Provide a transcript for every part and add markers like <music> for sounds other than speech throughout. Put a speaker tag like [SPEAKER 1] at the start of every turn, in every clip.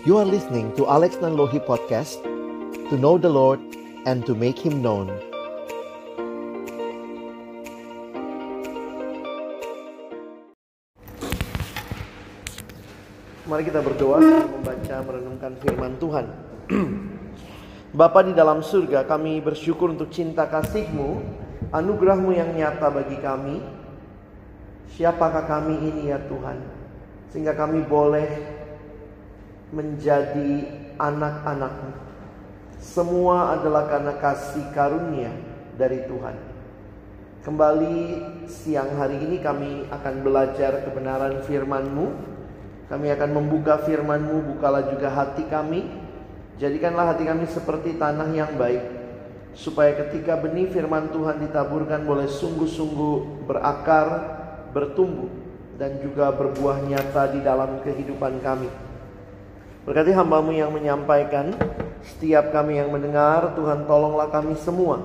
[SPEAKER 1] You are listening to Alex Nanlohi Podcast To know the Lord and to make Him known. Mari kita berdoa membaca merenungkan firman Tuhan. <clears throat> Bapa di dalam surga kami bersyukur untuk cinta kasih-Mu Anugerah-Mu yang nyata bagi kami. Siapakah kami ini ya Tuhan? Sehingga kami boleh menjadi anak-anak-Mu. Semua adalah karena kasih karunia dari Tuhan. Kembali siang hari ini kami akan belajar kebenaran firman-Mu. Kami akan membuka firman-Mu, bukalah juga hati kami. Jadikanlah hati kami seperti tanah yang baik Supaya ketika benih firman Tuhan ditaburkan boleh sungguh-sungguh berakar, bertumbuh Dan juga berbuah nyata di dalam kehidupan kami Berkati hambamu yang menyampaikan Setiap kami yang mendengar Tuhan tolonglah kami semua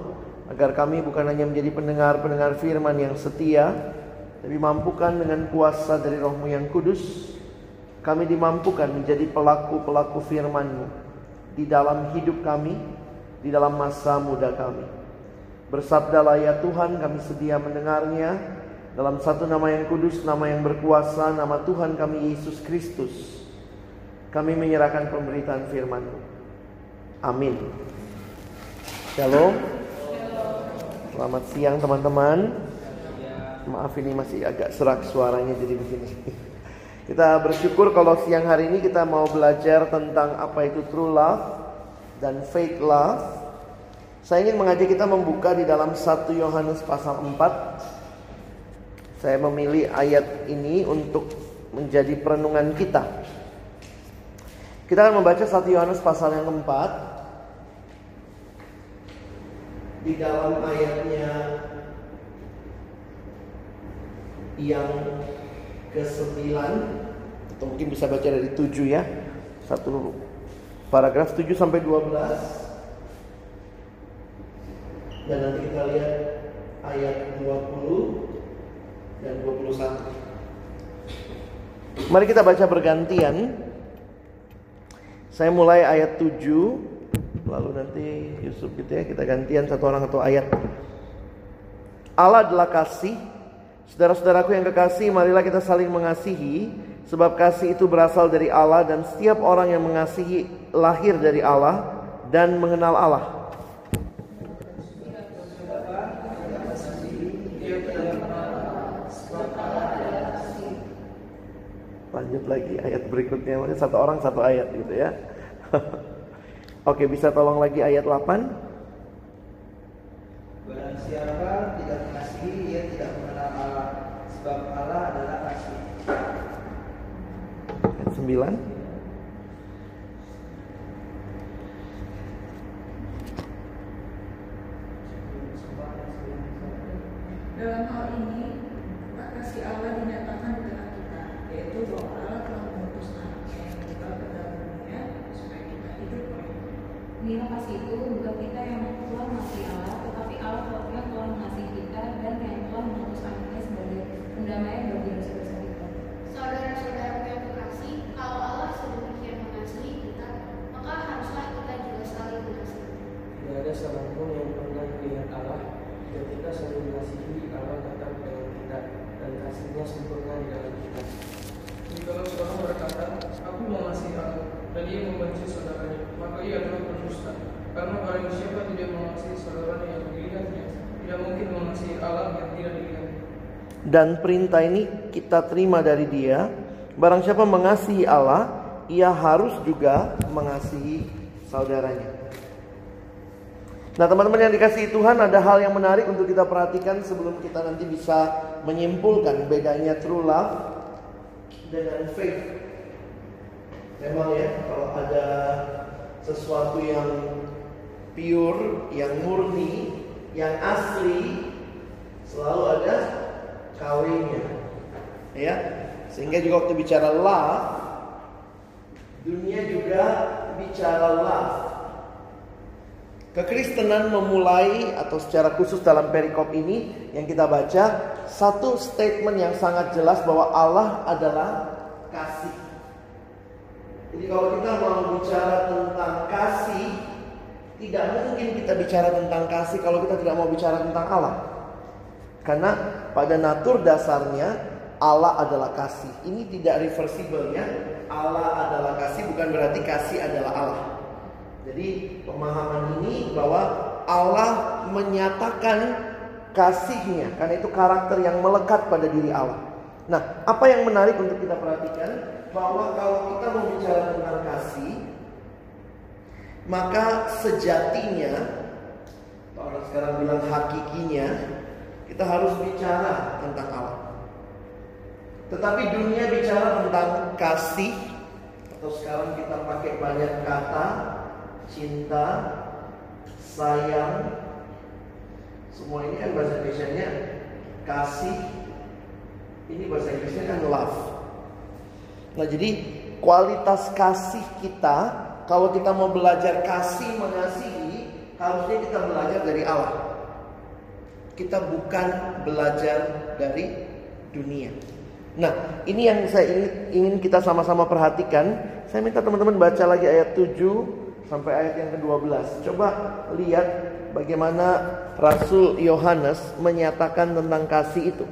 [SPEAKER 1] Agar kami bukan hanya menjadi pendengar-pendengar firman yang setia Tapi mampukan dengan kuasa dari rohmu yang kudus Kami dimampukan menjadi pelaku-pelaku firmanmu di dalam hidup kami, di dalam masa muda kami. Bersabdalah ya Tuhan, kami sedia mendengarnya dalam satu nama yang kudus, nama yang berkuasa, nama Tuhan kami Yesus Kristus. Kami menyerahkan pemberitaan firman-Mu. Amin. Shalom. Selamat siang teman-teman. Maaf ini masih agak serak suaranya jadi begini. <laughs> Kita bersyukur kalau siang hari ini kita mau belajar tentang apa itu true love dan fake love. Saya ingin mengajak kita membuka di dalam 1 Yohanes pasal 4. Saya memilih ayat ini untuk menjadi perenungan kita. Kita akan membaca 1 Yohanes pasal yang keempat. Di dalam ayatnya yang ke-9 atau mungkin bisa baca dari 7 ya. Satu paragraf 7 sampai 12. Dan nanti kita lihat ayat 20 dan 21. Mari kita baca bergantian. Saya mulai ayat 7 lalu nanti Yusuf gitu ya kita gantian satu orang atau ayat. Allah adalah kasih Saudara-saudaraku yang kekasih, marilah kita saling mengasihi, sebab kasih itu berasal dari Allah dan setiap orang yang mengasihi lahir dari Allah dan mengenal Allah. Lanjut lagi ayat berikutnya, satu orang satu ayat gitu ya. <laughs> Oke, bisa tolong lagi ayat 8?
[SPEAKER 2] Barang siapa tidak mengasihi, ia tidak mengenal Allah, sebab Allah adalah kasih.
[SPEAKER 1] Ayat 9.
[SPEAKER 3] Dalam hal ini, tak kasih Allah dinyatakan di tengah kita, yaitu bahwa Allah telah mengutus anaknya yang meninggal ke dalam dunia supaya kita hidup olehnya.
[SPEAKER 4] Inilah kasih itu bukan kita yang telah mengasihi Allah, tetapi Allah yang telah mengasihi kita dan yang telah mengutus anaknya sebagai pendamaian bagi dosa-dosa kita.
[SPEAKER 5] Saudara-saudara yang terkasih, kalau Allah sedemikian mengasihi kita, maka haruslah kita juga saling mengasihi.
[SPEAKER 2] Tidak ada seorang pun yang pernah melihat Allah. Jika kita saling mengasihi, Allah tetap dengan kita dan kasihnya sempurna di dalam kita.
[SPEAKER 6] Jikalau seorang berkata, aku mengasihi Allah, dan ia membenci saudaranya, maka ia adalah pendusta. Karena barang siapa tidak mengasihi saudaranya yang dilihatnya, tidak mungkin mengasihi Allah yang tidak dilihatnya.
[SPEAKER 1] Dan perintah ini kita terima dari dia. Barang siapa mengasihi Allah, ia harus juga mengasihi saudaranya. Nah teman-teman yang dikasihi Tuhan ada hal yang menarik untuk kita perhatikan sebelum kita nanti bisa menyimpulkan bedanya true love dengan faith. Memang ya kalau ada sesuatu yang pure, yang murni, yang asli selalu ada kawinnya. Ya. Sehingga juga waktu bicara love dunia juga bicara love. Kekristenan memulai atau secara khusus dalam perikop ini yang kita baca satu statement yang sangat jelas bahwa Allah adalah kasih. Jadi kalau kita mau bicara tentang kasih, tidak mungkin kita bicara tentang kasih kalau kita tidak mau bicara tentang Allah. Karena pada natur dasarnya Allah adalah kasih. Ini tidak reversible ya. Allah adalah kasih bukan berarti kasih adalah Allah. Jadi pemahaman ini bahwa Allah menyatakan kasihnya karena itu karakter yang melekat pada diri Allah. Nah, apa yang menarik untuk kita perhatikan bahwa kalau kita mau bicara tentang kasih, maka sejatinya, orang sekarang bilang hakikinya, kita harus bicara tentang Allah. Tetapi dunia bicara tentang kasih, atau sekarang kita pakai banyak kata, cinta, sayang, semua ini kan bahasa Indonesia-nya kasih. Ini bahasa Inggrisnya kan love. Nah, jadi kualitas kasih kita kalau kita mau belajar kasih mengasihi, harusnya kita belajar dari Allah. Kita bukan belajar dari dunia. Nah, ini yang saya ingin, kita sama-sama perhatikan. Saya minta teman-teman baca lagi ayat 7 sampai ayat yang ke-12. Coba lihat bagaimana Rasul Yohanes menyatakan tentang kasih itu.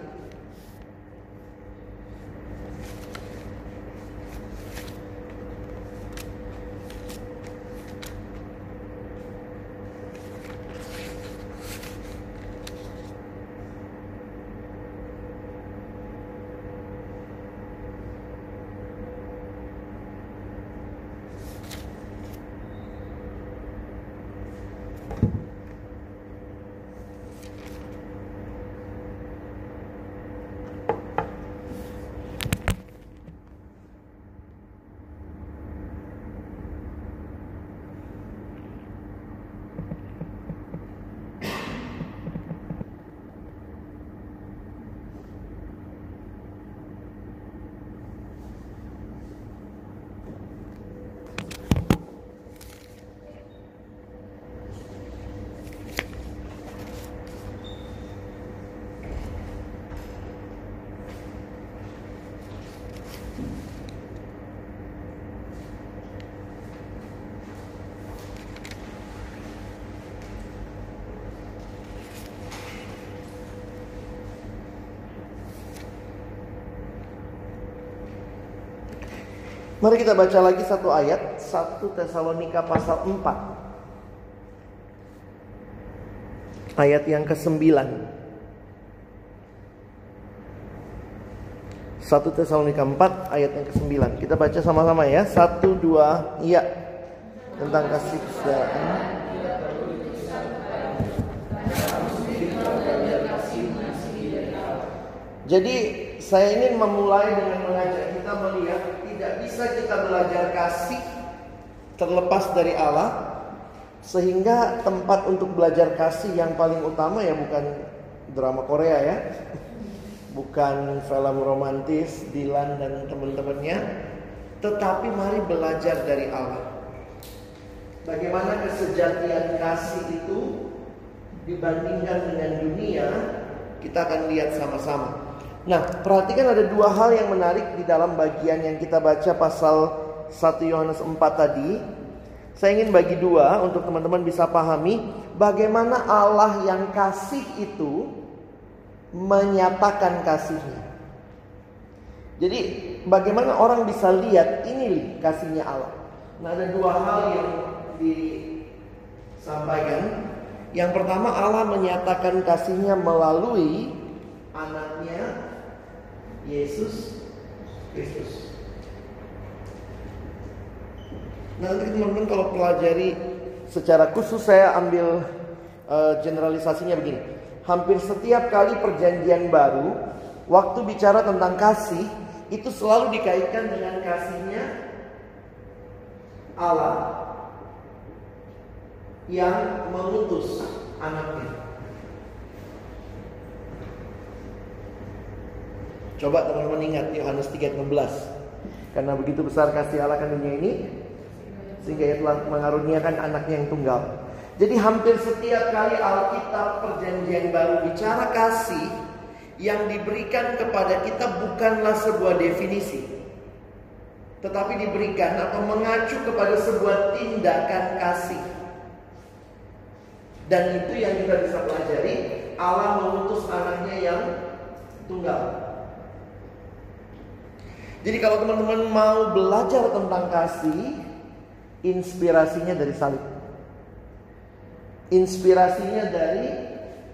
[SPEAKER 1] Mari kita baca lagi satu ayat 1 Tesalonika pasal 4 Ayat yang ke-9 1 Tesalonika 4 ayat yang ke-9 Kita baca sama-sama ya. 1, 2, iya. Tentang kasih kesejahteraan Jadi saya ingin memulai dengan mengajak kita melihat bisa kita belajar kasih terlepas dari Allah sehingga tempat untuk belajar kasih yang paling utama ya bukan drama Korea ya <laughs> bukan film romantis Dilan dan teman-temannya tetapi mari belajar dari Allah. Bagaimana kesejatian kasih itu dibandingkan dengan dunia kita akan lihat sama-sama Nah, perhatikan ada dua hal yang menarik di dalam bagian yang kita baca pasal 1 Yohanes 4 tadi. Saya ingin bagi dua untuk teman-teman bisa pahami bagaimana Allah yang kasih itu menyatakan kasihnya. Jadi bagaimana orang bisa lihat ini kasihnya Allah. Nah ada dua hal yang disampaikan. Yang pertama Allah menyatakan kasihnya melalui anaknya Yesus Kristus. Nanti teman-teman kalau pelajari secara khusus saya ambil uh, generalisasinya begini. Hampir setiap kali perjanjian baru, waktu bicara tentang kasih, itu selalu dikaitkan dengan kasihnya Allah yang mengutus anaknya. Coba teman-teman ingat Yohanes 3:16. Karena begitu besar kasih Allah kan dunia ini sehingga ia telah mengaruniakan anaknya yang tunggal. Jadi hampir setiap kali Alkitab perjanjian baru bicara kasih yang diberikan kepada kita bukanlah sebuah definisi. tetapi diberikan atau mengacu kepada sebuah tindakan kasih. Dan itu yang kita bisa pelajari, Allah mengutus anaknya yang tunggal. Jadi kalau teman-teman mau belajar tentang kasih, inspirasinya dari salib. Inspirasinya dari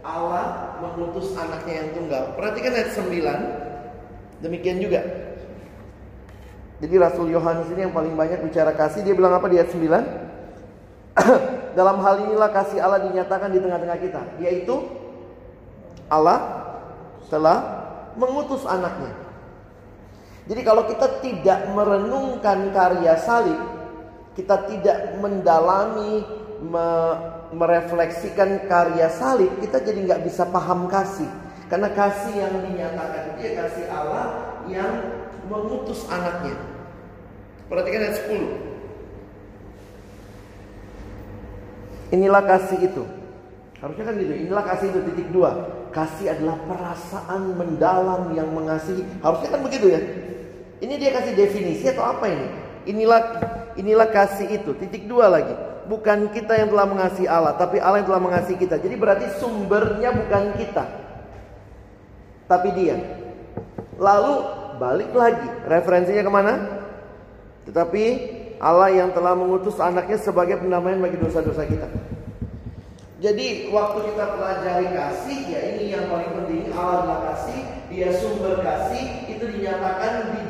[SPEAKER 1] Allah mengutus anaknya yang tunggal. Perhatikan ayat 9. Demikian juga. Jadi Rasul Yohanes ini yang paling banyak bicara kasih, dia bilang apa di ayat 9? <clears throat> Dalam hal inilah kasih Allah dinyatakan di tengah-tengah kita, yaitu Allah telah mengutus anaknya jadi kalau kita tidak merenungkan karya salib, kita tidak mendalami, me, merefleksikan karya salib, kita jadi nggak bisa paham kasih. Karena kasih yang dinyatakan itu ya kasih Allah yang mengutus anaknya. Perhatikan ayat 10. Inilah kasih itu. Harusnya kan gitu. Inilah kasih itu titik dua. Kasih adalah perasaan mendalam yang mengasihi. Harusnya kan begitu ya. Ini dia kasih definisi atau apa ini? Inilah inilah kasih itu. Titik dua lagi. Bukan kita yang telah mengasihi Allah, tapi Allah yang telah mengasihi kita. Jadi berarti sumbernya bukan kita. Tapi dia. Lalu balik lagi. Referensinya ke mana? Tetapi Allah yang telah mengutus anaknya sebagai pendamaian bagi dosa-dosa kita. Jadi waktu kita pelajari kasih, ya ini yang paling penting Allah adalah kasih, dia sumber kasih, itu dinyatakan di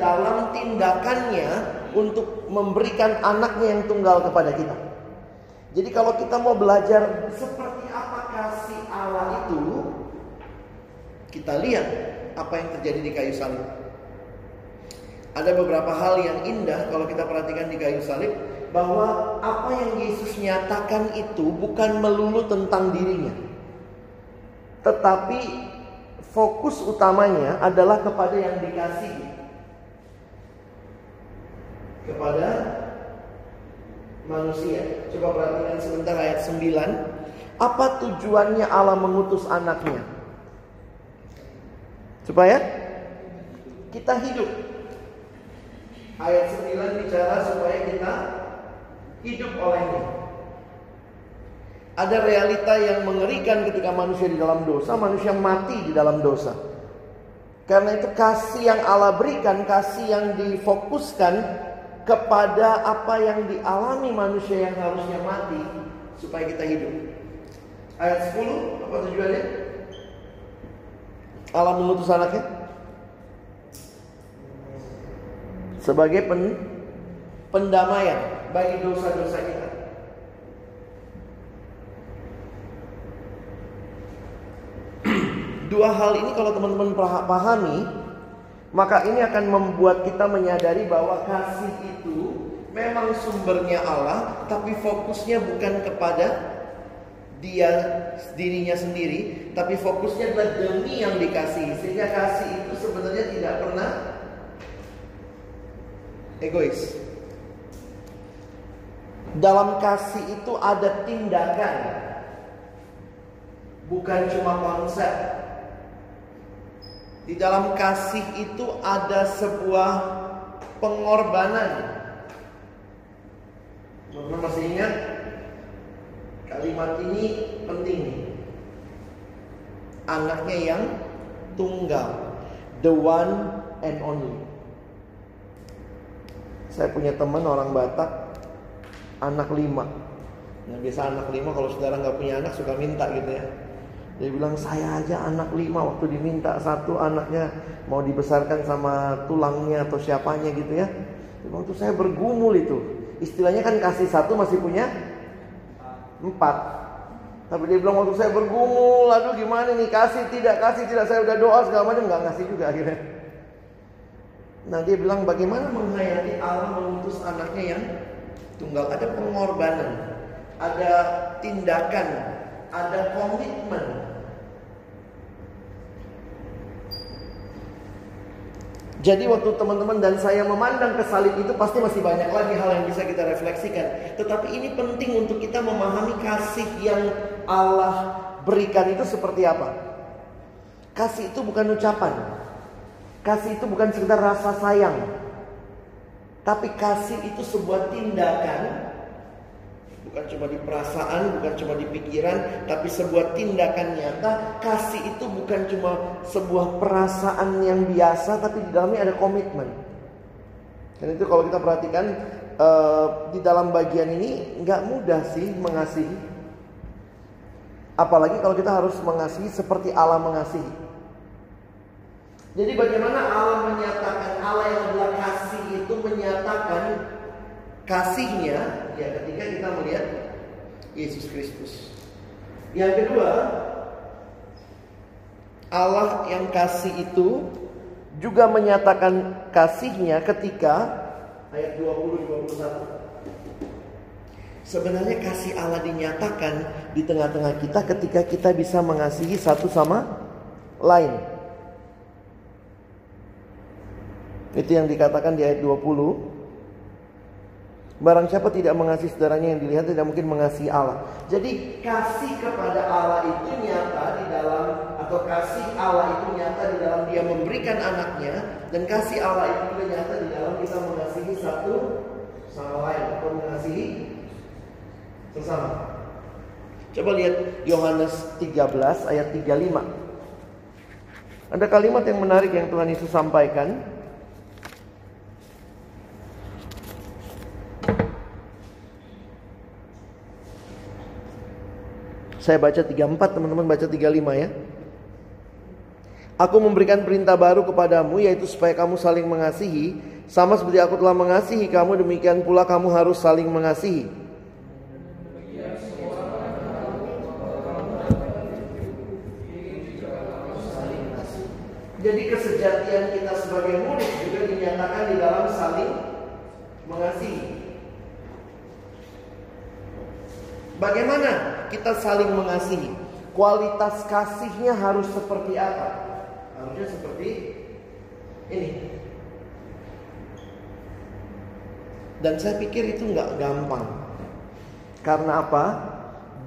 [SPEAKER 1] tindakannya untuk memberikan anaknya yang tunggal kepada kita. Jadi kalau kita mau belajar seperti apa kasih Allah itu, kita lihat apa yang terjadi di kayu salib. Ada beberapa hal yang indah kalau kita perhatikan di kayu salib bahwa apa yang Yesus nyatakan itu bukan melulu tentang dirinya. Tetapi fokus utamanya adalah kepada yang dikasihi. Kepada manusia. Coba perhatikan sebentar ayat 9. Apa tujuannya Allah mengutus anaknya? Supaya kita hidup. Ayat 9 bicara supaya kita hidup olehnya. Ada realita yang mengerikan ketika manusia di dalam dosa, manusia mati di dalam dosa. Karena itu kasih yang Allah berikan, kasih yang difokuskan kepada apa yang dialami manusia yang harusnya mati supaya kita hidup. Ayat 10 apa tujuannya? Allah mengutus anaknya sebagai pen, pendamaian bagi dosa-dosa kita. <clears throat> Dua hal ini kalau teman-teman pahami, maka ini akan membuat kita menyadari bahwa kasih itu memang sumbernya Allah, tapi fokusnya bukan kepada dia dirinya sendiri, tapi fokusnya adalah demi yang dikasih. Sehingga kasih itu sebenarnya tidak pernah egois. Dalam kasih itu ada tindakan, bukan cuma konsep. Di dalam kasih itu ada sebuah pengorbanan. Teman-teman masih ingat? Kalimat ini penting Anaknya yang tunggal, the one and only. Saya punya teman orang Batak anak lima. Nah biasa anak lima kalau saudara nggak punya anak suka minta gitu ya. Dia bilang saya aja anak lima waktu diminta satu anaknya mau dibesarkan sama tulangnya atau siapanya gitu ya. Waktu saya bergumul itu. Istilahnya kan kasih satu masih punya empat. Tapi dia bilang waktu saya bergumul, aduh gimana nih kasih tidak kasih tidak saya udah doa segala macam nggak ngasih juga akhirnya. Nah dia bilang bagaimana menghayati Allah mengutus anaknya yang tunggal ada pengorbanan, ada tindakan, ada komitmen. Jadi waktu teman-teman dan saya memandang ke salib itu pasti masih banyak lagi hal yang bisa kita refleksikan. Tetapi ini penting untuk kita memahami kasih yang Allah berikan itu seperti apa. Kasih itu bukan ucapan. Kasih itu bukan sekedar rasa sayang. Tapi kasih itu sebuah tindakan Bukan cuma di perasaan, bukan cuma di pikiran, tapi sebuah tindakan nyata. Kasih itu bukan cuma sebuah perasaan yang biasa, tapi di dalamnya ada komitmen. Dan itu kalau kita perhatikan uh, di dalam bagian ini nggak mudah sih mengasihi. Apalagi kalau kita harus mengasihi seperti Allah mengasihi. Jadi bagaimana Allah menyatakan Allah yang adalah kasih itu menyatakan kasihnya ya ketika kita melihat Yesus Kristus. Yang kedua, Allah yang kasih itu juga menyatakan kasihnya ketika ayat 20 21 Sebenarnya kasih Allah dinyatakan di tengah-tengah kita ketika kita bisa mengasihi satu sama lain. Itu yang dikatakan di ayat 20. Barang siapa tidak mengasihi saudaranya yang dilihat tidak mungkin mengasihi Allah. Jadi kasih kepada Allah itu nyata di dalam atau kasih Allah itu nyata di dalam dia memberikan anaknya dan kasih Allah itu juga nyata di dalam kita mengasihi satu sama lain atau mengasihi sesama. Coba lihat Yohanes 13 ayat 35. Ada kalimat yang menarik yang Tuhan Yesus sampaikan. Saya baca 34, teman-teman baca 35 ya. Aku memberikan perintah baru kepadamu yaitu supaya kamu saling mengasihi sama seperti aku telah mengasihi kamu demikian pula kamu harus saling mengasihi. Jadi kesejatian kita sebagai murid juga dinyatakan di dalam saling mengasihi. Bagaimana kita saling mengasihi? Kualitas kasihnya harus seperti apa? Harusnya seperti ini. Dan saya pikir itu nggak gampang. Karena apa?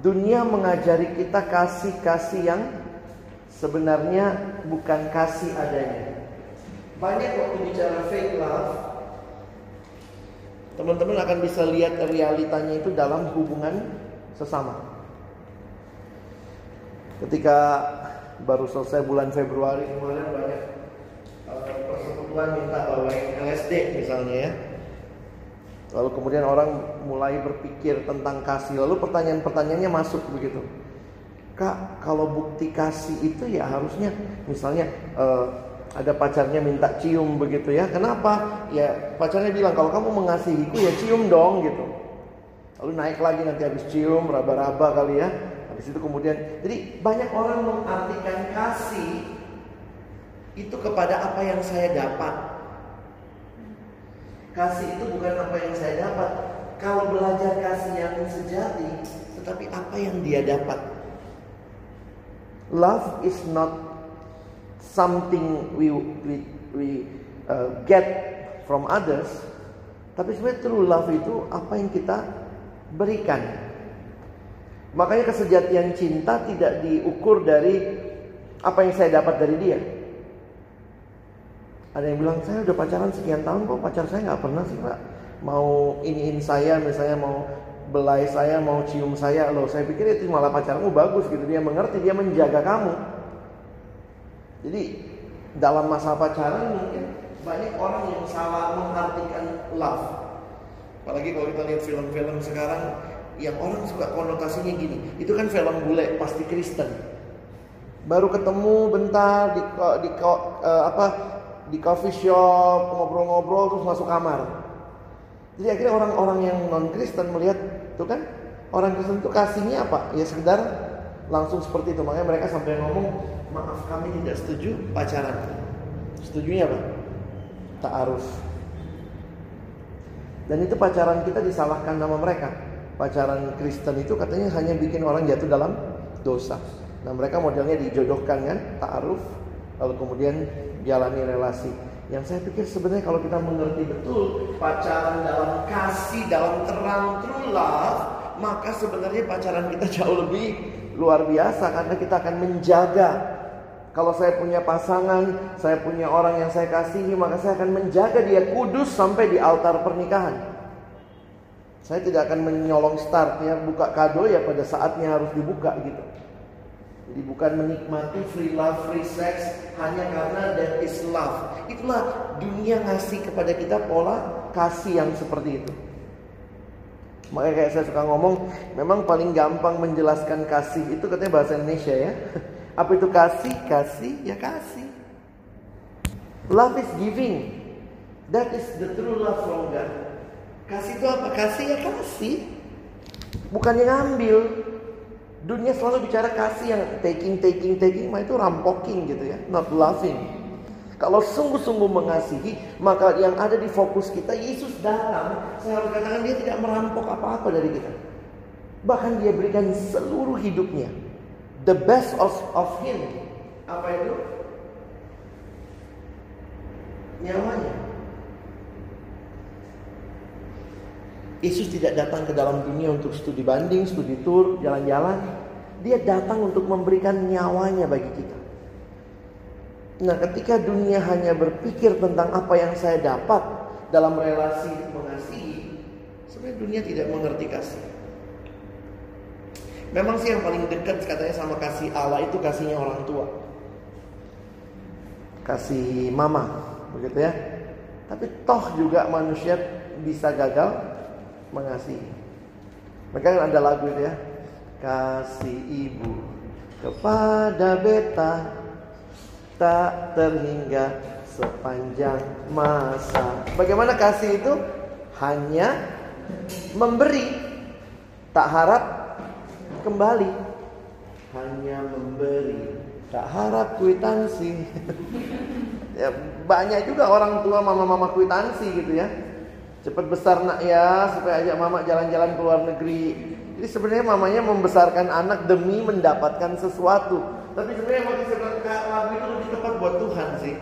[SPEAKER 1] Dunia mengajari kita kasih-kasih yang sebenarnya bukan kasih adanya. Banyak waktu bicara fake love, teman-teman akan bisa lihat realitanya itu dalam hubungan sesama. Ketika baru selesai bulan Februari kemarin banyak uh, persekutuan minta bawain LSD misalnya ya. Lalu kemudian orang mulai berpikir tentang kasih. Lalu pertanyaan-pertanyaannya masuk begitu. Kak, kalau bukti kasih itu ya harusnya misalnya uh, ada pacarnya minta cium begitu ya. Kenapa? Ya pacarnya bilang kalau kamu mengasihiku ya cium dong gitu. Lalu naik lagi nanti habis cium, raba-raba kali ya. Habis itu kemudian, jadi banyak orang mengartikan kasih itu kepada apa yang saya dapat. Kasih itu bukan apa yang saya dapat. Kalau belajar kasih yang sejati, tetapi apa yang dia dapat. Love is not something we we, we uh, get from others, tapi sebenarnya true love itu apa yang kita berikan. Makanya kesejatian cinta tidak diukur dari apa yang saya dapat dari dia. Ada yang bilang saya udah pacaran sekian tahun kok pacar saya nggak pernah sih pak mau iniin saya misalnya mau belai saya mau cium saya loh saya pikir itu malah pacarmu bagus gitu dia mengerti dia menjaga kamu. Jadi dalam masa pacaran mungkin banyak orang yang salah mengartikan love Apalagi kalau kita lihat film-film sekarang yang orang suka konotasinya gini, itu kan film bule pasti Kristen. Baru ketemu bentar di di uh, apa di coffee shop ngobrol-ngobrol terus masuk kamar. Jadi akhirnya orang-orang yang non Kristen melihat itu kan orang Kristen itu kasihnya apa? Ya sekedar langsung seperti itu. Makanya mereka sampai ngomong maaf kami tidak setuju pacaran. Setujunya apa? Ta'aruf. Dan itu pacaran kita disalahkan nama mereka. Pacaran Kristen itu katanya hanya bikin orang jatuh dalam dosa. Nah mereka modelnya dijodohkan kan, ta'aruf, lalu kemudian jalani relasi. Yang saya pikir sebenarnya kalau kita mengerti betul pacaran dalam kasih, dalam terang, true love, maka sebenarnya pacaran kita jauh lebih luar biasa karena kita akan menjaga Kalau saya punya pasangan, saya punya orang yang saya kasihi, maka saya akan menjaga dia kudus sampai di altar pernikahan. Saya tidak akan menyolong start ya, buka kado ya pada saatnya harus dibuka gitu. Jadi bukan menikmati free love, free sex hanya karena that is love. Itulah dunia ngasih kepada kita pola kasih yang seperti itu. Makanya kayak saya suka ngomong, memang paling gampang menjelaskan kasih itu katanya bahasa Indonesia ya. <laughs> Apa itu kasih? Kasih ya kasih. Love is giving. That is the true love from God. Kasih itu apa? Kasih ya kasih. Bukan yang ngambil. Dunia selalu bicara kasih yang taking, taking, taking. Mah itu rampoking gitu ya. Not loving. Kalau sungguh-sungguh mengasihi, maka yang ada di fokus kita, Yesus datang. Saya harus katakan dia tidak merampok apa-apa dari kita. Bahkan dia berikan seluruh hidupnya the best of, of him. Apa itu? Nyawanya. Yesus tidak datang ke dalam dunia untuk studi banding, studi tour, jalan-jalan. Dia datang untuk memberikan nyawanya bagi kita. Nah, ketika dunia hanya berpikir tentang apa yang saya dapat dalam relasi mengasihi, sebenarnya dunia tidak mengerti kasih. Memang sih yang paling dekat katanya sama kasih Allah itu kasihnya orang tua. Kasih mama, begitu ya. Tapi toh juga manusia bisa gagal mengasihi. Maka ada lagu itu ya. Kasih ibu kepada beta tak terhingga sepanjang masa. Bagaimana kasih itu? Hanya memberi, tak harap kembali. Hanya memberi tak harap kwitansi <laughs> ya banyak juga orang tua mama-mama kwitansi gitu ya. Cepat besar nak ya supaya ajak mama jalan-jalan ke luar negeri. Jadi sebenarnya mamanya membesarkan anak demi mendapatkan sesuatu. Tapi sebenarnya bilang lagu itu lebih tepat buat Tuhan sih.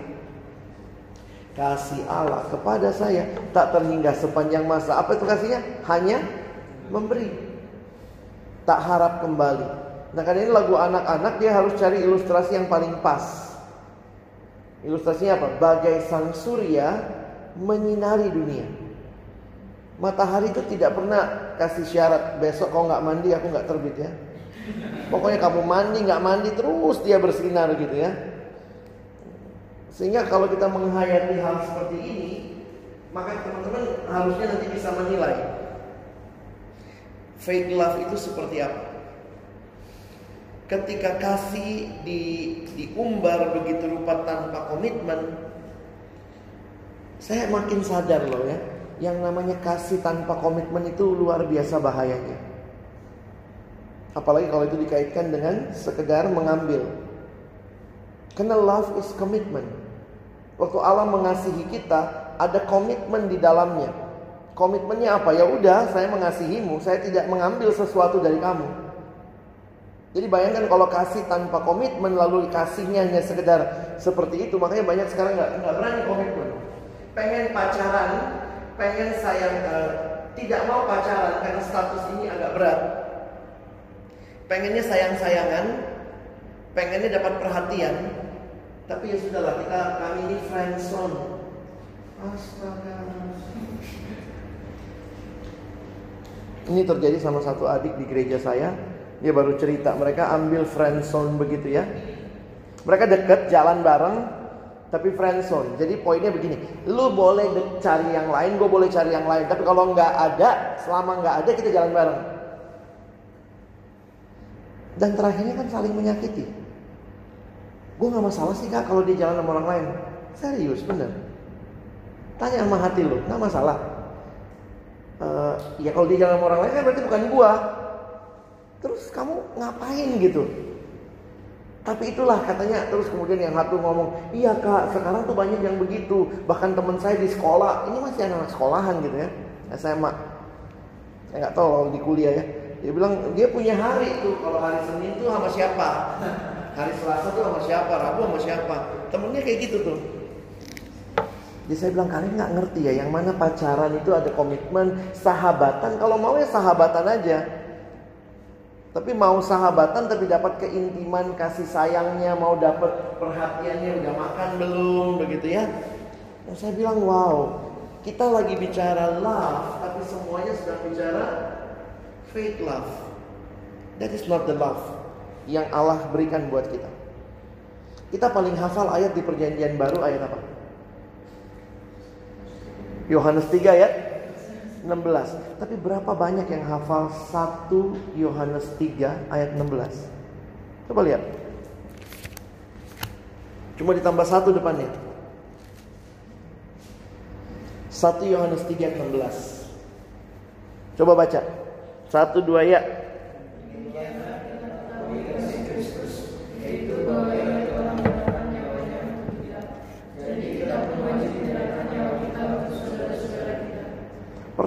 [SPEAKER 1] Kasih Allah kepada saya. Tak terhingga sepanjang masa. Apa itu kasihnya? Hanya memberi tak harap kembali. Nah karena ini lagu anak-anak dia harus cari ilustrasi yang paling pas. Ilustrasinya apa? Bagai sang surya menyinari dunia. Matahari itu tidak pernah kasih syarat besok kau nggak mandi aku nggak terbit ya. Pokoknya kamu mandi nggak mandi terus dia bersinar gitu ya. Sehingga kalau kita menghayati hal seperti ini, maka teman-teman harusnya nanti bisa menilai Fake love itu seperti apa? Ketika kasih di, diumbar begitu rupa tanpa komitmen, saya makin sadar loh ya, yang namanya kasih tanpa komitmen itu luar biasa bahayanya. Apalagi kalau itu dikaitkan dengan sekedar mengambil. Karena love is commitment. Waktu Allah mengasihi kita, ada komitmen di dalamnya. Komitmennya apa? Ya udah, saya mengasihimu, saya tidak mengambil sesuatu dari kamu. Jadi bayangkan kalau kasih tanpa komitmen lalu kasihnya hanya sekedar seperti itu, makanya banyak sekarang nggak nggak berani komitmen. Pengen pacaran, pengen sayang, uh, tidak mau pacaran karena status ini agak berat. Pengennya sayang-sayangan, pengennya dapat perhatian, tapi ya sudahlah kita kami ini friendzone. Astaga. Ini terjadi sama satu adik di gereja saya. Dia baru cerita mereka ambil friendzone begitu ya. Mereka deket jalan bareng tapi friendzone. Jadi poinnya begini, lu boleh cari yang lain, gue boleh cari yang lain. Tapi kalau nggak ada, selama nggak ada kita jalan bareng. Dan terakhirnya kan saling menyakiti. Gue nggak masalah sih kak kalau dia jalan sama orang lain. Serius bener. Tanya sama hati lu, nggak masalah uh, ya kalau dia jalan sama orang lain kan berarti bukan gua. Terus kamu ngapain gitu? Tapi itulah katanya terus kemudian yang satu ngomong iya kak sekarang tuh banyak yang begitu. Bahkan teman saya di sekolah. Ini masih anak sekolahan gitu ya SMA saya nggak tahu kalau di kuliah ya. Dia bilang dia punya hari tuh kalau hari Senin tuh sama siapa? <laughs> Hari Selasa tuh sama siapa? Rabu sama siapa? Temennya kayak gitu tuh jadi saya bilang kalian nggak ngerti ya yang mana pacaran itu ada komitmen sahabatan. Kalau mau ya sahabatan aja. Tapi mau sahabatan tapi dapat keintiman kasih sayangnya, mau dapat perhatiannya udah makan belum begitu ya. Dan saya bilang wow, kita lagi bicara love tapi semuanya sedang bicara faith love. That is not the love yang Allah berikan buat kita. Kita paling hafal ayat di perjanjian baru ayat apa? Yohanes 3 ayat 16. Tapi berapa banyak yang hafal 1 Yohanes 3 ayat 16? Coba lihat. Cuma ditambah satu depannya. 1 Yohanes 3 ayat 16. Coba baca. Satu dua ya.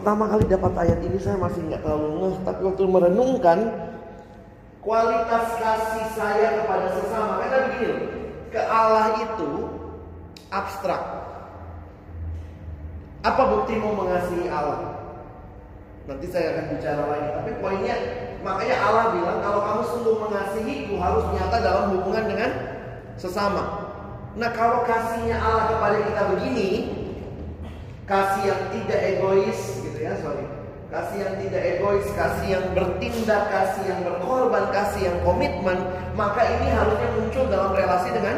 [SPEAKER 1] Pertama kali dapat ayat ini saya masih nggak terlalu ngeh, tapi waktu merenungkan kualitas kasih saya kepada sesama, karena begini, ke Allah itu abstrak. Apa buktimu mengasihi Allah? Nanti saya akan bicara lagi. Tapi poinnya, makanya Allah bilang kalau kamu sungguh mengasihiku harus nyata dalam hubungan dengan sesama. Nah kalau kasihnya Allah kepada kita begini, kasih yang tidak egois, ya, sorry. Kasih yang tidak egois, kasih yang bertindak, kasih yang berkorban, kasih yang komitmen, maka ini harusnya muncul dalam relasi dengan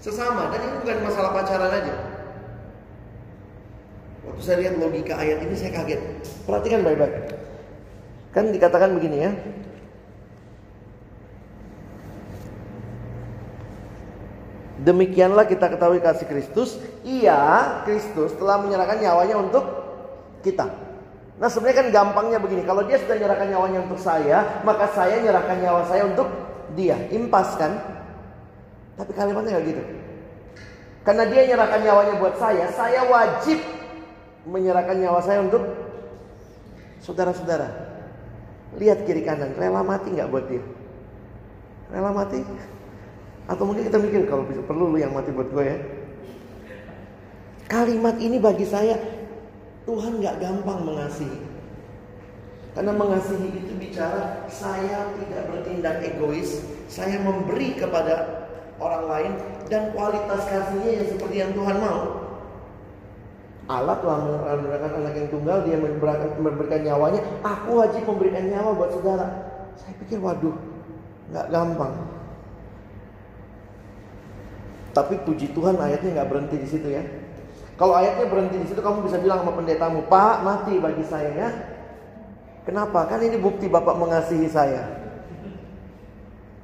[SPEAKER 1] sesama. Dan ini bukan masalah pacaran aja. Waktu saya lihat logika ayat ini saya kaget. Perhatikan baik-baik. Kan dikatakan begini ya. Demikianlah kita ketahui kasih Kristus. Ia, Kristus telah menyerahkan nyawanya untuk kita. Nah sebenarnya kan gampangnya begini. Kalau dia sudah menyerahkan nyawanya untuk saya, maka saya menyerahkan nyawa saya untuk dia. Impas kan? Tapi kalimatnya nggak gitu. Karena dia menyerahkan nyawanya buat saya, saya wajib menyerahkan nyawa saya untuk saudara-saudara. Lihat kiri kanan, rela mati nggak buat dia? Rela mati? Atau mungkin kita mikir kalau perlu lu yang mati buat gue ya. Kalimat ini bagi saya Tuhan nggak gampang mengasihi. Karena mengasihi itu bicara saya tidak bertindak egois, saya memberi kepada orang lain dan kualitas kasihnya yang seperti yang Tuhan mau. Allah telah memberikan anak yang tunggal, dia memberikan, memberikan nyawanya. Aku wajib memberikan nyawa buat saudara. Saya pikir, waduh, nggak gampang. Tapi puji Tuhan ayatnya nggak berhenti di situ ya. Kalau ayatnya berhenti di situ, kamu bisa bilang sama pendetamu, Pak, mati bagi saya ya. Kenapa? Kan ini bukti Bapak mengasihi saya.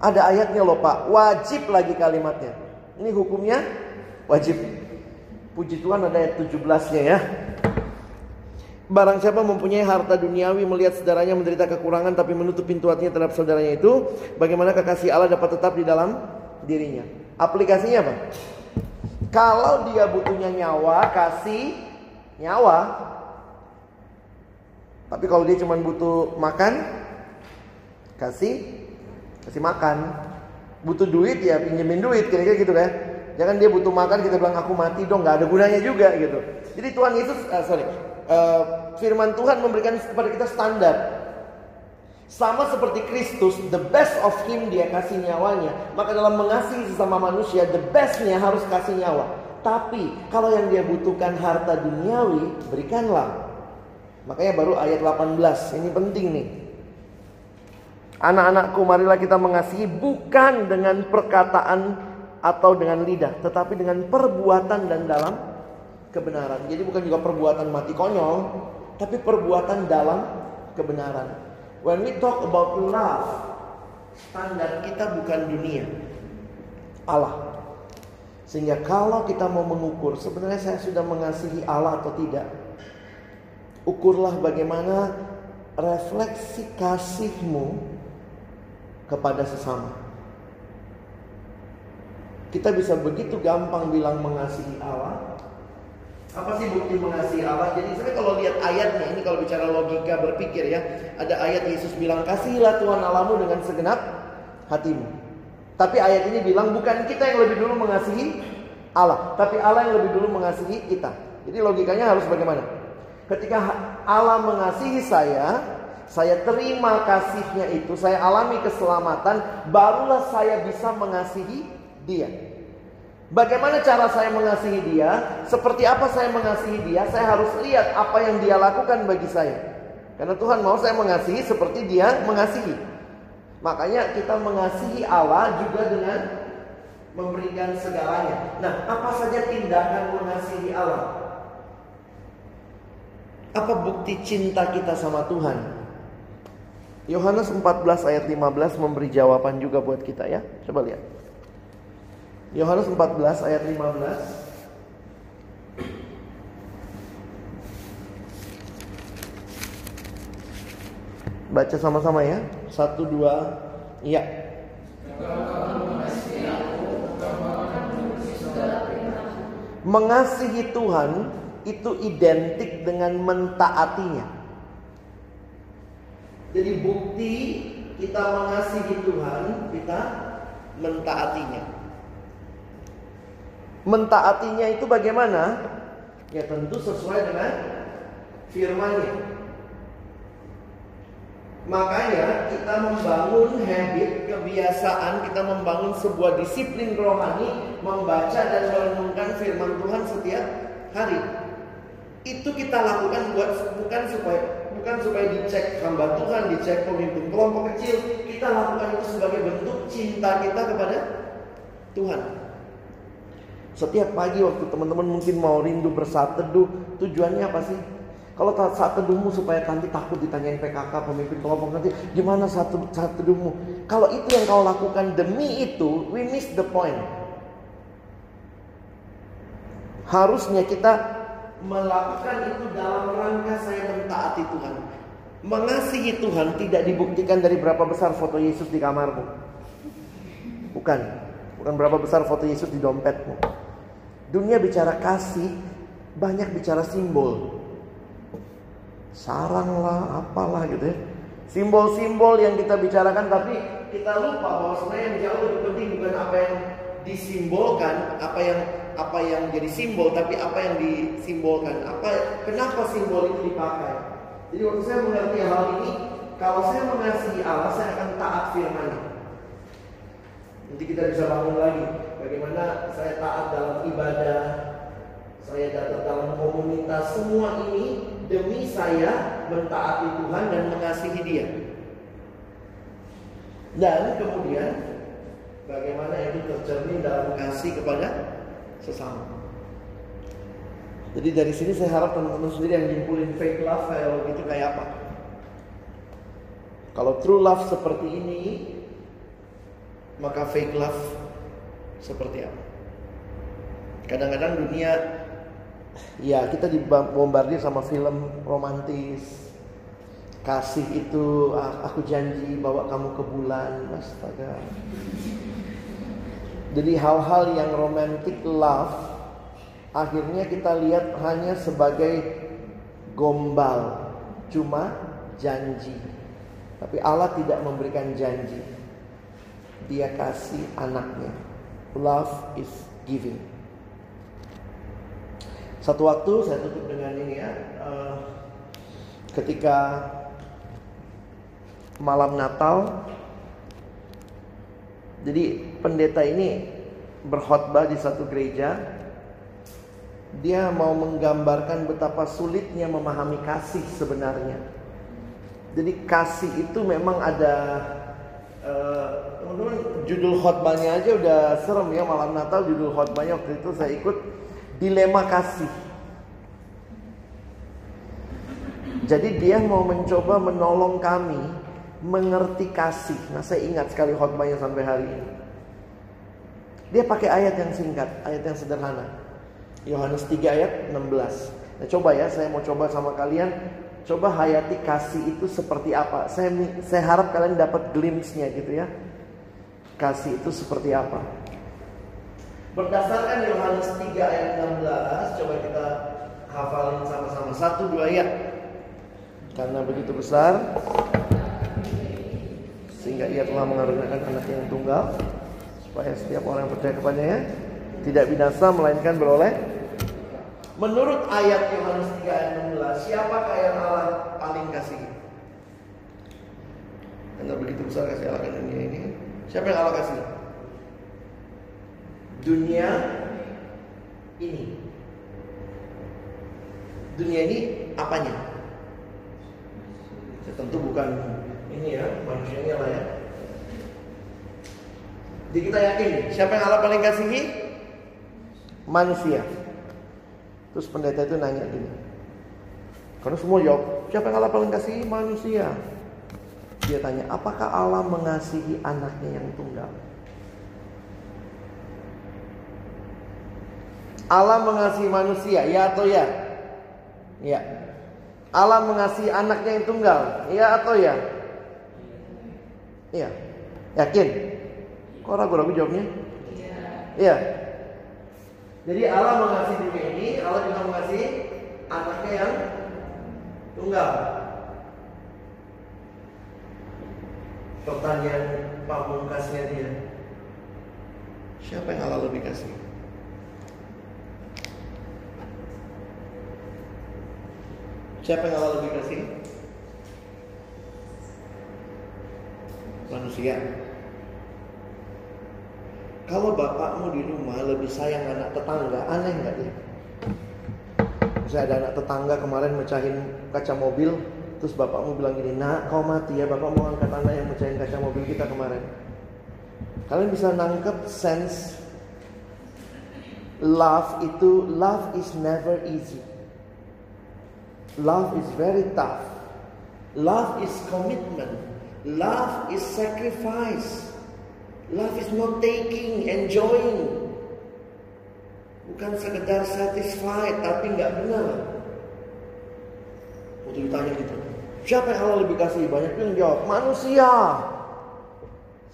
[SPEAKER 1] Ada ayatnya loh Pak, wajib lagi kalimatnya. Ini hukumnya wajib. Puji Tuhan ada ayat 17-nya ya. Barang siapa mempunyai harta duniawi melihat saudaranya menderita kekurangan tapi menutup pintu hatinya terhadap saudaranya itu, bagaimana kekasih Allah dapat tetap di dalam dirinya? Aplikasinya apa? Kalau dia butuhnya nyawa, kasih nyawa. Tapi kalau dia cuma butuh makan, kasih kasih makan. Butuh duit ya pinjemin duit kira-kira gitu kan. Jangan dia butuh makan kita bilang aku mati dong nggak ada gunanya juga gitu. Jadi Tuhan Yesus uh, sorry uh, firman Tuhan memberikan kepada kita standar. Sama seperti Kristus, the best of Him dia kasih nyawanya. Maka dalam mengasihi sesama manusia, the bestnya harus kasih nyawa. Tapi kalau yang dia butuhkan harta duniawi, berikanlah. Makanya baru ayat 18, ini penting nih. Anak-anakku marilah kita mengasihi bukan dengan perkataan atau dengan lidah, tetapi dengan perbuatan dan dalam kebenaran. Jadi bukan juga perbuatan mati konyol, tapi perbuatan dalam kebenaran. When we talk about love, standar kita bukan dunia, Allah. Sehingga kalau kita mau mengukur, sebenarnya saya sudah mengasihi Allah atau tidak, ukurlah bagaimana refleksi kasihmu kepada sesama. Kita bisa begitu gampang bilang mengasihi Allah. Apa sih bukti mengasihi Allah? Jadi sebenarnya kalau lihat ayatnya ini kalau bicara logika berpikir ya, ada ayat Yesus bilang kasihilah Tuhan Allahmu dengan segenap hatimu. Tapi ayat ini bilang bukan kita yang lebih dulu mengasihi Allah, tapi Allah yang lebih dulu mengasihi kita. Jadi logikanya harus bagaimana? Ketika Allah mengasihi saya, saya terima kasihnya itu, saya alami keselamatan, barulah saya bisa mengasihi dia. Bagaimana cara saya mengasihi dia? Seperti apa saya mengasihi dia? Saya harus lihat apa yang dia lakukan bagi saya. Karena Tuhan mau saya mengasihi seperti dia mengasihi. Makanya kita mengasihi Allah juga dengan memberikan segalanya. Nah, apa saja tindakan mengasihi Allah? Apa bukti cinta kita sama Tuhan? Yohanes 14 ayat 15 memberi jawaban juga buat kita ya. Coba lihat. Yohanes 14 ayat 15 Baca sama-sama ya. Satu dua, iya. Mengasihi Tuhan itu identik dengan mentaatinya. Jadi bukti kita mengasihi Tuhan, kita mentaatinya. Mentaatinya itu bagaimana? Ya tentu sesuai dengan firman-Nya. Makanya kita membangun habit, kebiasaan, kita membangun sebuah disiplin rohani, membaca dan merenungkan firman Tuhan setiap hari. Itu kita lakukan buat bukan supaya bukan supaya dicek hamba Tuhan, dicek pemimpin kelompok kecil. Kita lakukan itu sebagai bentuk cinta kita kepada Tuhan. Setiap pagi waktu teman-teman mungkin mau rindu bersaat teduh, tujuannya apa sih? Kalau saat teduhmu supaya nanti takut ditanyain PKK pemimpin kelompok nanti gimana saat, saat teduhmu? Kalau itu yang kau lakukan demi itu, we miss the point. Harusnya kita melakukan itu dalam rangka saya mentaati Tuhan. Mengasihi Tuhan tidak dibuktikan dari berapa besar foto Yesus di kamarmu. Bukan. Bukan berapa besar foto Yesus di dompetmu. Dunia bicara kasih, banyak bicara simbol sarang lah, apalah gitu ya. Simbol-simbol yang kita bicarakan tapi kita lupa bahwa sebenarnya yang jauh lebih penting bukan apa yang disimbolkan, apa yang apa yang jadi simbol, tapi apa yang disimbolkan. Apa kenapa simbol itu dipakai? Jadi waktu saya mengerti hal ini, kalau saya mengasihi Allah, saya akan taat firman Nanti kita bisa bangun lagi bagaimana saya taat dalam ibadah, saya datang dalam komunitas, semua ini demi saya mentaati Tuhan dan mengasihi Dia. Dan kemudian bagaimana itu tercermin dalam kasih kepada sesama. Jadi dari sini saya harap teman-teman sendiri yang nyimpulin fake love kayak gitu kayak apa. Kalau true love seperti ini, maka fake love seperti apa? Kadang-kadang dunia Ya kita dibombardir sama film romantis. Kasih itu ah, aku janji bawa kamu ke bulan. Astaga. Jadi hal-hal yang romantic love Akhirnya kita lihat hanya sebagai gombal Cuma janji. Tapi Allah tidak memberikan janji Dia kasih anaknya Love is giving satu waktu saya tutup dengan ini ya. Uh, ketika malam Natal, jadi pendeta ini berkhotbah di satu gereja. Dia mau menggambarkan betapa sulitnya memahami kasih sebenarnya. Jadi kasih itu memang ada uh, teman-teman judul khotbahnya aja udah serem ya malam Natal judul khotbahnya waktu itu saya ikut dilema kasih. Jadi dia mau mencoba menolong kami mengerti kasih. Nah saya ingat sekali khotbahnya sampai hari ini. Dia pakai ayat yang singkat, ayat yang sederhana. Yohanes 3 ayat 16. Nah coba ya, saya mau coba sama kalian. Coba hayati kasih itu seperti apa. Saya, saya harap kalian dapat glimpse-nya gitu ya. Kasih itu seperti apa. Berdasarkan Yohanes 3 ayat 16, coba kita hafalin sama-sama. Satu dua ayat. Karena begitu besar sehingga ia telah mengaruniakan anak yang tunggal supaya setiap orang yang percaya kepadanya tidak binasa melainkan beroleh Menurut ayat Yohanes 3 ayat 16, siapakah yang Allah paling kasih? Karena begitu besar kasih Allah ke dunia ini. Siapa yang Allah kasih? Dunia ini. Dunia ini apanya? Ya, tentu bukan ini ya, manusianya lah ya. Jadi kita yakin siapa yang Allah paling kasihi? Manusia. Terus pendeta itu nanya gini. Karena semua jawab, siapa yang Allah paling kasihi? Manusia. Dia tanya, apakah Allah mengasihi anaknya yang tunggal? Allah mengasihi manusia, ya atau ya? Ya. Allah mengasihi anaknya yang tunggal, ya atau ya? Iya. Yakin? Kok ragu-ragu jawabnya? Iya. Jadi Allah mengasihi dunia ini, Allah juga mengasihi anaknya yang tunggal. Pertanyaan pamungkasnya dia. Siapa yang Allah lebih kasih? Siapa yang Allah lebih kasih? Manusia. Kalau bapakmu di rumah lebih sayang anak tetangga, aneh nggak dia? Misalnya ada anak tetangga kemarin mecahin kaca mobil, terus bapakmu bilang gini, nak kau mati ya, bapak mau angkat anak yang mecahin kaca mobil kita kemarin. Kalian bisa nangkep sense love itu, love is never easy. Love is very tough. Love is commitment. Love is sacrifice. Love is not taking, enjoying. Bukan sekedar satisfied, tapi nggak benar. Waktu ditanya gitu, siapa yang Allah lebih kasih? Banyak yang jawab, manusia.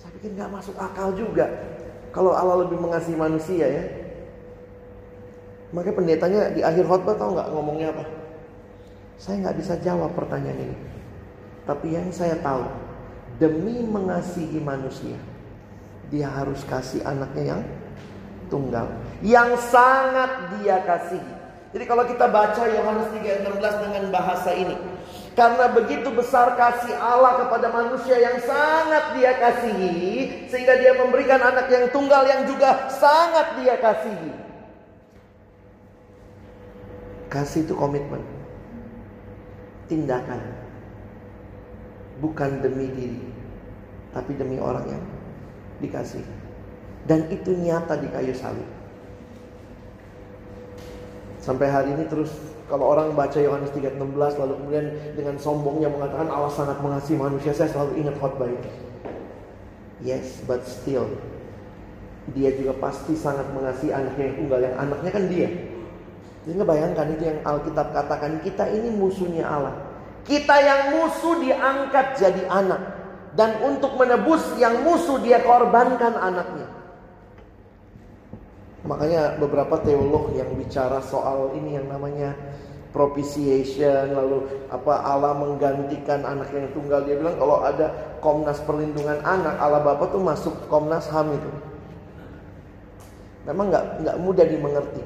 [SPEAKER 1] Saya pikir nggak masuk akal juga. Kalau Allah lebih mengasihi manusia ya. Makanya pendetanya di akhir khotbah tahu nggak ngomongnya apa? Saya nggak bisa jawab pertanyaan ini. Tapi yang saya tahu, demi mengasihi manusia, dia harus kasih anaknya yang tunggal, yang sangat dia kasihi. Jadi kalau kita baca Yohanes 3:16 dengan bahasa ini, karena begitu besar kasih Allah kepada manusia yang sangat dia kasihi, sehingga dia memberikan anak yang tunggal yang juga sangat dia kasihi. Kasih itu komitmen tindakan. Bukan demi diri, tapi demi orang yang dikasih. Dan itu nyata di kayu salib. Sampai hari ini terus kalau orang baca Yohanes 3:16 lalu kemudian dengan sombongnya mengatakan Allah sangat mengasihi manusia, saya selalu ingat khotbah ini. Yes, but still dia juga pasti sangat mengasihi anaknya yang tunggal yang anaknya kan dia. Jadi bayangkan itu yang Alkitab katakan kita ini musuhnya Allah. Kita yang musuh diangkat jadi anak. Dan untuk menebus yang musuh dia korbankan anaknya. Makanya beberapa teolog yang bicara soal ini yang namanya propitiation lalu apa Allah menggantikan anak yang tunggal dia bilang kalau ada Komnas Perlindungan Anak Allah Bapa tuh masuk Komnas HAM itu. Memang nggak nggak mudah dimengerti.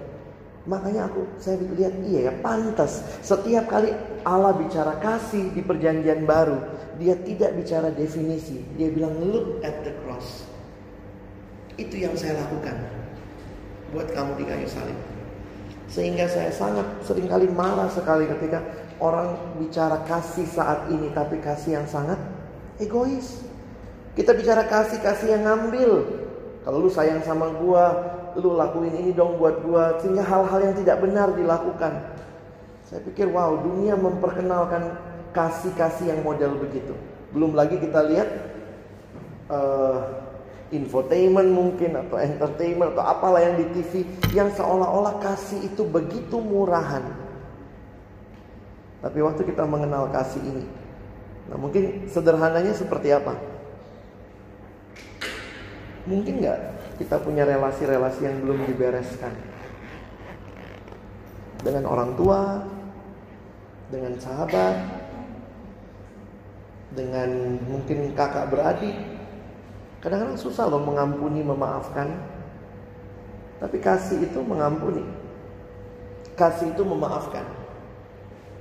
[SPEAKER 1] Makanya aku saya lihat iya ya pantas. Setiap kali Allah bicara kasih di perjanjian baru dia tidak bicara definisi. Dia bilang look at the cross. Itu yang saya lakukan buat kamu di kayu salib. Sehingga saya sangat sering kali marah sekali ketika orang bicara kasih saat ini tapi kasih yang sangat egois. Kita bicara kasih kasih yang ngambil. Kalau lu sayang sama gua lu lakuin ini dong buat gua sehingga hal-hal yang tidak benar dilakukan. Saya pikir wow dunia memperkenalkan kasih-kasih yang model begitu. Belum lagi kita lihat uh, infotainment mungkin atau entertainment atau apalah yang di TV yang seolah-olah kasih itu begitu murahan. Tapi waktu kita mengenal kasih ini, nah mungkin sederhananya seperti apa? Mungkin nggak kita punya relasi-relasi yang belum dibereskan dengan orang tua, dengan sahabat, dengan mungkin kakak beradik. Kadang-kadang susah loh mengampuni, memaafkan. Tapi kasih itu mengampuni. Kasih itu memaafkan.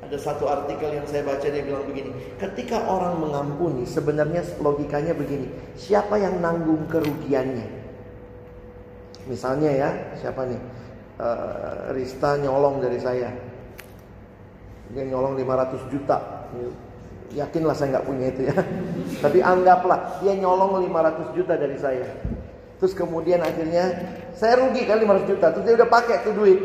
[SPEAKER 1] Ada satu artikel yang saya baca dia bilang begini, ketika orang mengampuni sebenarnya logikanya begini, siapa yang nanggung kerugiannya? Misalnya ya, siapa nih? Uh, Rista nyolong dari saya. Dia nyolong 500 juta. Yakinlah saya nggak punya itu ya. <laughs> Tapi anggaplah dia nyolong 500 juta dari saya. Terus kemudian akhirnya saya rugi kan 500 juta. Terus dia udah pakai tuh duit.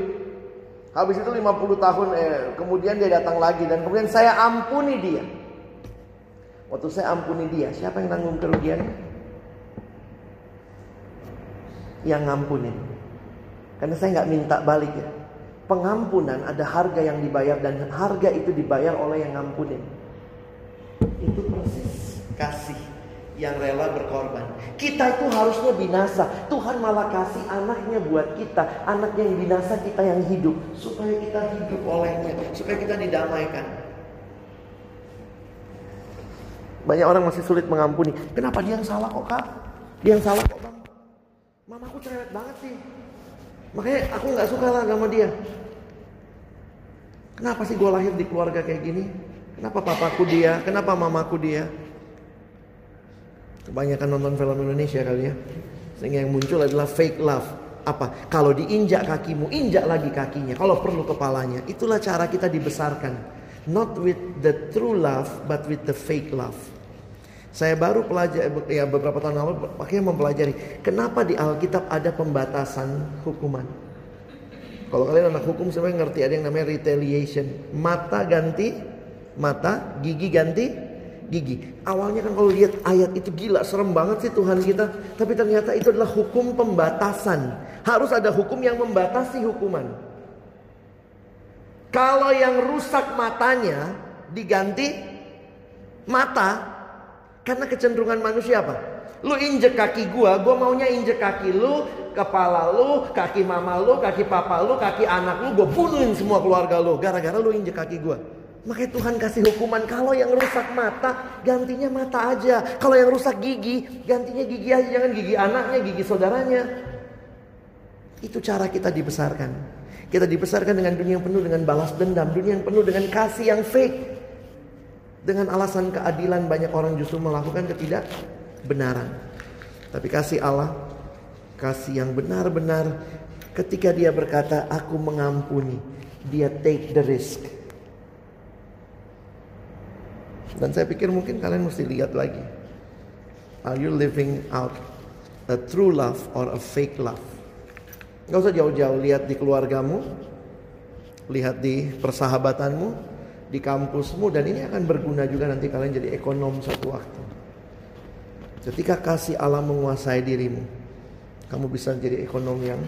[SPEAKER 1] Habis itu 50 tahun eh, kemudian dia datang lagi dan kemudian saya ampuni dia. Waktu saya ampuni dia, siapa yang nanggung kerugiannya? Yang ngampunin. Karena saya nggak minta balik ya. Pengampunan ada harga yang dibayar dan harga itu dibayar oleh yang ngampunin. Itu persis kasih yang rela berkorban. Kita itu harusnya binasa. Tuhan malah kasih anaknya buat kita. Anak yang binasa kita yang hidup. Supaya kita hidup olehnya. Supaya kita didamaikan. Banyak orang masih sulit mengampuni. Kenapa dia yang salah kok kak? Dia yang salah kok bang? Mamaku cerewet banget sih. Makanya aku nggak suka lah sama dia. Kenapa sih gue lahir di keluarga kayak gini? Kenapa papaku dia? Kenapa mamaku dia? Kebanyakan nonton film Indonesia kali ya. Sehingga yang muncul adalah fake love. Apa? Kalau diinjak kakimu, injak lagi kakinya. Kalau perlu kepalanya. Itulah cara kita dibesarkan. Not with the true love, but with the fake love. Saya baru pelajari ya beberapa tahun lalu pakai mempelajari kenapa di Alkitab ada pembatasan hukuman. Kalau kalian anak hukum sebenarnya ngerti ada yang namanya retaliation. Mata ganti mata, gigi ganti gigi. Awalnya kan kalau lihat ayat itu gila, serem banget sih Tuhan kita. Tapi ternyata itu adalah hukum pembatasan. Harus ada hukum yang membatasi hukuman. Kalau yang rusak matanya diganti mata, karena kecenderungan manusia apa? Lu injek kaki gua, gua maunya injek kaki lu, kepala lu, kaki mama lu, kaki papa lu, kaki anak lu, gua bunuhin semua keluarga lu gara-gara lu injek kaki gua. Makanya Tuhan kasih hukuman kalau yang rusak mata gantinya mata aja. Kalau yang rusak gigi gantinya gigi aja jangan gigi anaknya, gigi saudaranya. Itu cara kita dibesarkan. Kita dibesarkan dengan dunia yang penuh dengan balas dendam, dunia yang penuh dengan kasih yang fake. Dengan alasan keadilan banyak orang justru melakukan ketidakbenaran. Tapi kasih Allah, kasih yang benar-benar ketika dia berkata aku mengampuni, dia take the risk dan saya pikir mungkin kalian mesti lihat lagi. Are you living out a true love or a fake love? Gak usah jauh-jauh lihat di keluargamu, lihat di persahabatanmu, di kampusmu dan ini akan berguna juga nanti kalian jadi ekonom suatu waktu. Ketika kasih Allah menguasai dirimu, kamu bisa jadi ekonom yang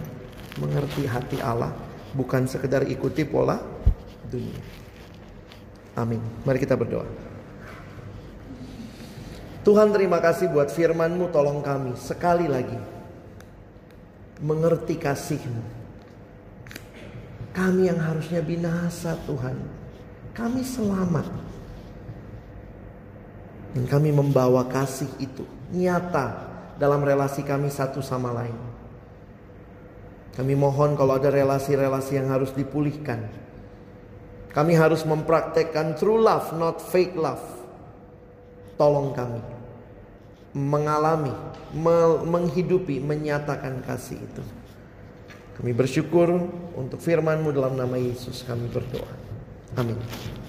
[SPEAKER 1] mengerti hati Allah, bukan sekedar ikuti pola dunia. Amin. Mari kita berdoa. Tuhan terima kasih buat firmanmu tolong kami sekali lagi mengerti kasihmu. Kami yang harusnya binasa Tuhan. Kami selamat. Dan kami membawa kasih itu nyata dalam relasi kami satu sama lain. Kami mohon kalau ada relasi-relasi yang harus dipulihkan. Kami harus mempraktekkan true love, not fake love tolong kami mengalami, menghidupi, menyatakan kasih itu. Kami bersyukur untuk firman-Mu dalam nama Yesus kami berdoa. Amin.